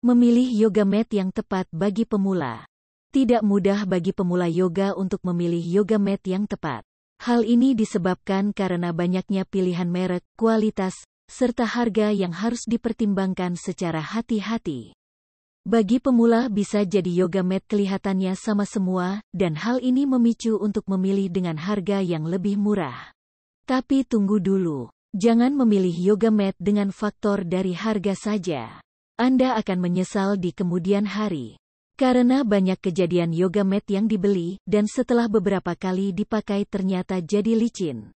Memilih yoga mat yang tepat bagi pemula. Tidak mudah bagi pemula yoga untuk memilih yoga mat yang tepat. Hal ini disebabkan karena banyaknya pilihan merek, kualitas, serta harga yang harus dipertimbangkan secara hati-hati. Bagi pemula bisa jadi yoga mat kelihatannya sama semua, dan hal ini memicu untuk memilih dengan harga yang lebih murah. Tapi tunggu dulu, jangan memilih yoga mat dengan faktor dari harga saja. Anda akan menyesal di kemudian hari. Karena banyak kejadian yoga mat yang dibeli, dan setelah beberapa kali dipakai ternyata jadi licin.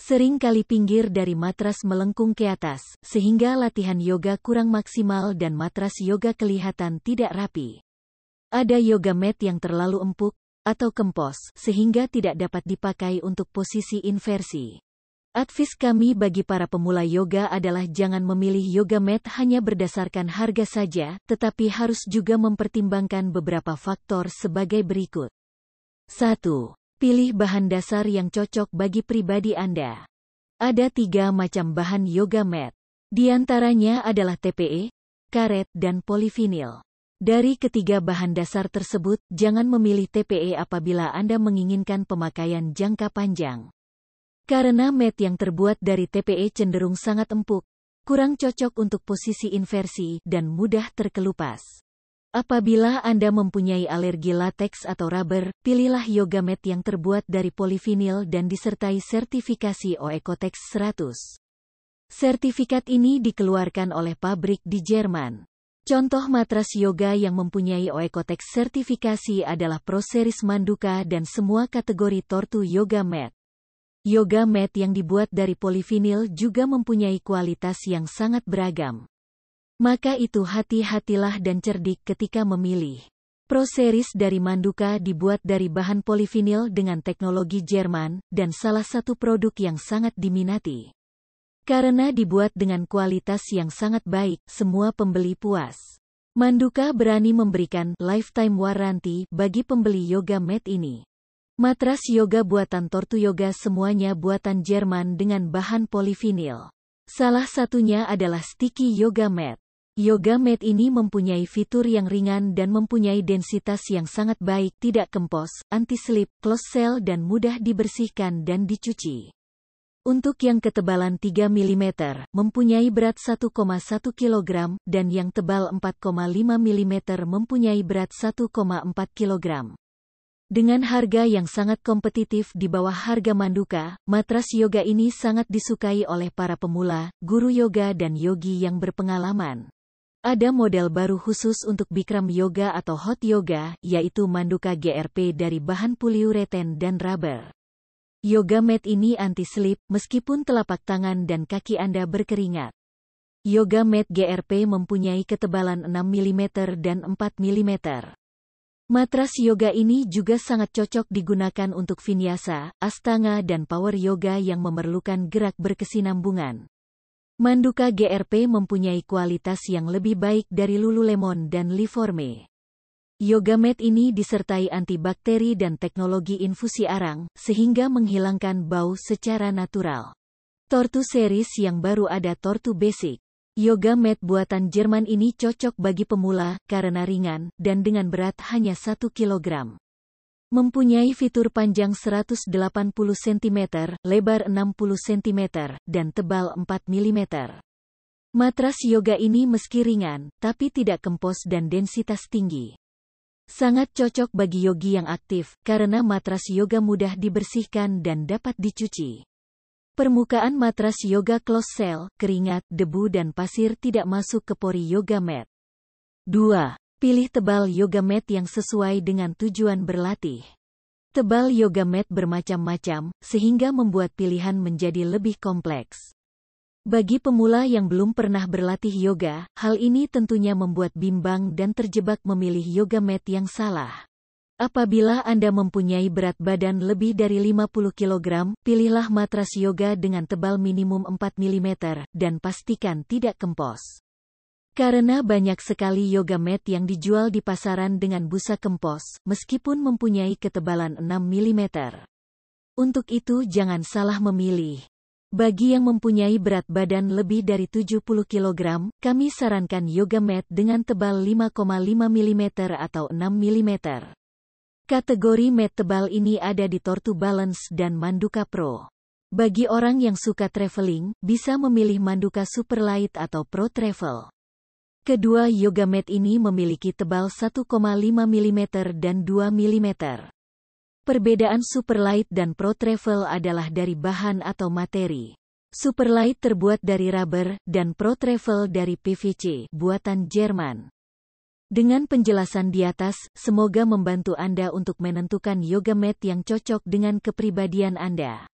Sering kali pinggir dari matras melengkung ke atas, sehingga latihan yoga kurang maksimal dan matras yoga kelihatan tidak rapi. Ada yoga mat yang terlalu empuk, atau kempos, sehingga tidak dapat dipakai untuk posisi inversi. Advis kami bagi para pemula yoga adalah jangan memilih yoga mat hanya berdasarkan harga saja, tetapi harus juga mempertimbangkan beberapa faktor sebagai berikut. 1. Pilih bahan dasar yang cocok bagi pribadi Anda. Ada tiga macam bahan yoga mat. Di antaranya adalah TPE, karet, dan polivinil. Dari ketiga bahan dasar tersebut, jangan memilih TPE apabila Anda menginginkan pemakaian jangka panjang. Karena mat yang terbuat dari TPE cenderung sangat empuk, kurang cocok untuk posisi inversi, dan mudah terkelupas. Apabila Anda mempunyai alergi lateks atau rubber, pilihlah yoga mat yang terbuat dari polivinil dan disertai sertifikasi Oecotex 100. Sertifikat ini dikeluarkan oleh pabrik di Jerman. Contoh matras yoga yang mempunyai Oecotex sertifikasi adalah Pro Series Manduka dan semua kategori Tortu Yoga Mat. Yoga mat yang dibuat dari polivinil juga mempunyai kualitas yang sangat beragam. Maka itu hati-hatilah dan cerdik ketika memilih. Pro Series dari Manduka dibuat dari bahan polivinil dengan teknologi Jerman, dan salah satu produk yang sangat diminati. Karena dibuat dengan kualitas yang sangat baik, semua pembeli puas. Manduka berani memberikan lifetime warranty bagi pembeli yoga mat ini. Matras yoga buatan Tortu Yoga semuanya buatan Jerman dengan bahan polivinil. Salah satunya adalah Sticky Yoga Mat. Yoga mat ini mempunyai fitur yang ringan dan mempunyai densitas yang sangat baik, tidak kempos, anti-slip, close cell dan mudah dibersihkan dan dicuci. Untuk yang ketebalan 3 mm, mempunyai berat 1,1 kg, dan yang tebal 4,5 mm mempunyai berat 1,4 kg. Dengan harga yang sangat kompetitif di bawah harga Manduka, matras yoga ini sangat disukai oleh para pemula, guru yoga dan yogi yang berpengalaman. Ada model baru khusus untuk Bikram Yoga atau Hot Yoga, yaitu Manduka GRP dari bahan poliureten dan rubber. Yoga mat ini anti-slip, meskipun telapak tangan dan kaki Anda berkeringat. Yoga mat GRP mempunyai ketebalan 6 mm dan 4 mm. Matras yoga ini juga sangat cocok digunakan untuk vinyasa, astanga dan power yoga yang memerlukan gerak berkesinambungan. Manduka GRP mempunyai kualitas yang lebih baik dari Lululemon dan Liforme. Yoga mat ini disertai antibakteri dan teknologi infusi arang, sehingga menghilangkan bau secara natural. Tortu series yang baru ada Tortu Basic. Yoga mat buatan Jerman ini cocok bagi pemula karena ringan dan dengan berat hanya 1 kg. Mempunyai fitur panjang 180 cm, lebar 60 cm, dan tebal 4 mm. Matras yoga ini meski ringan, tapi tidak kempos dan densitas tinggi. Sangat cocok bagi yogi yang aktif, karena matras yoga mudah dibersihkan dan dapat dicuci. Permukaan matras yoga close cell, keringat, debu dan pasir tidak masuk ke pori yoga mat. 2. Pilih tebal yoga mat yang sesuai dengan tujuan berlatih. Tebal yoga mat bermacam-macam, sehingga membuat pilihan menjadi lebih kompleks. Bagi pemula yang belum pernah berlatih yoga, hal ini tentunya membuat bimbang dan terjebak memilih yoga mat yang salah. Apabila Anda mempunyai berat badan lebih dari 50 kg, pilihlah matras yoga dengan tebal minimum 4 mm, dan pastikan tidak kempos. Karena banyak sekali yoga mat yang dijual di pasaran dengan busa kempos, meskipun mempunyai ketebalan 6 mm. Untuk itu jangan salah memilih. Bagi yang mempunyai berat badan lebih dari 70 kg, kami sarankan yoga mat dengan tebal 5,5 mm atau 6 mm. Kategori mat tebal ini ada di Tortu Balance dan Manduka Pro. Bagi orang yang suka traveling, bisa memilih Manduka Superlight atau Pro Travel. Kedua yoga mat ini memiliki tebal 1,5 mm dan 2 mm. Perbedaan Superlight dan Pro Travel adalah dari bahan atau materi. Superlight terbuat dari rubber, dan Pro Travel dari PVC, buatan Jerman. Dengan penjelasan di atas, semoga membantu Anda untuk menentukan yoga mat yang cocok dengan kepribadian Anda.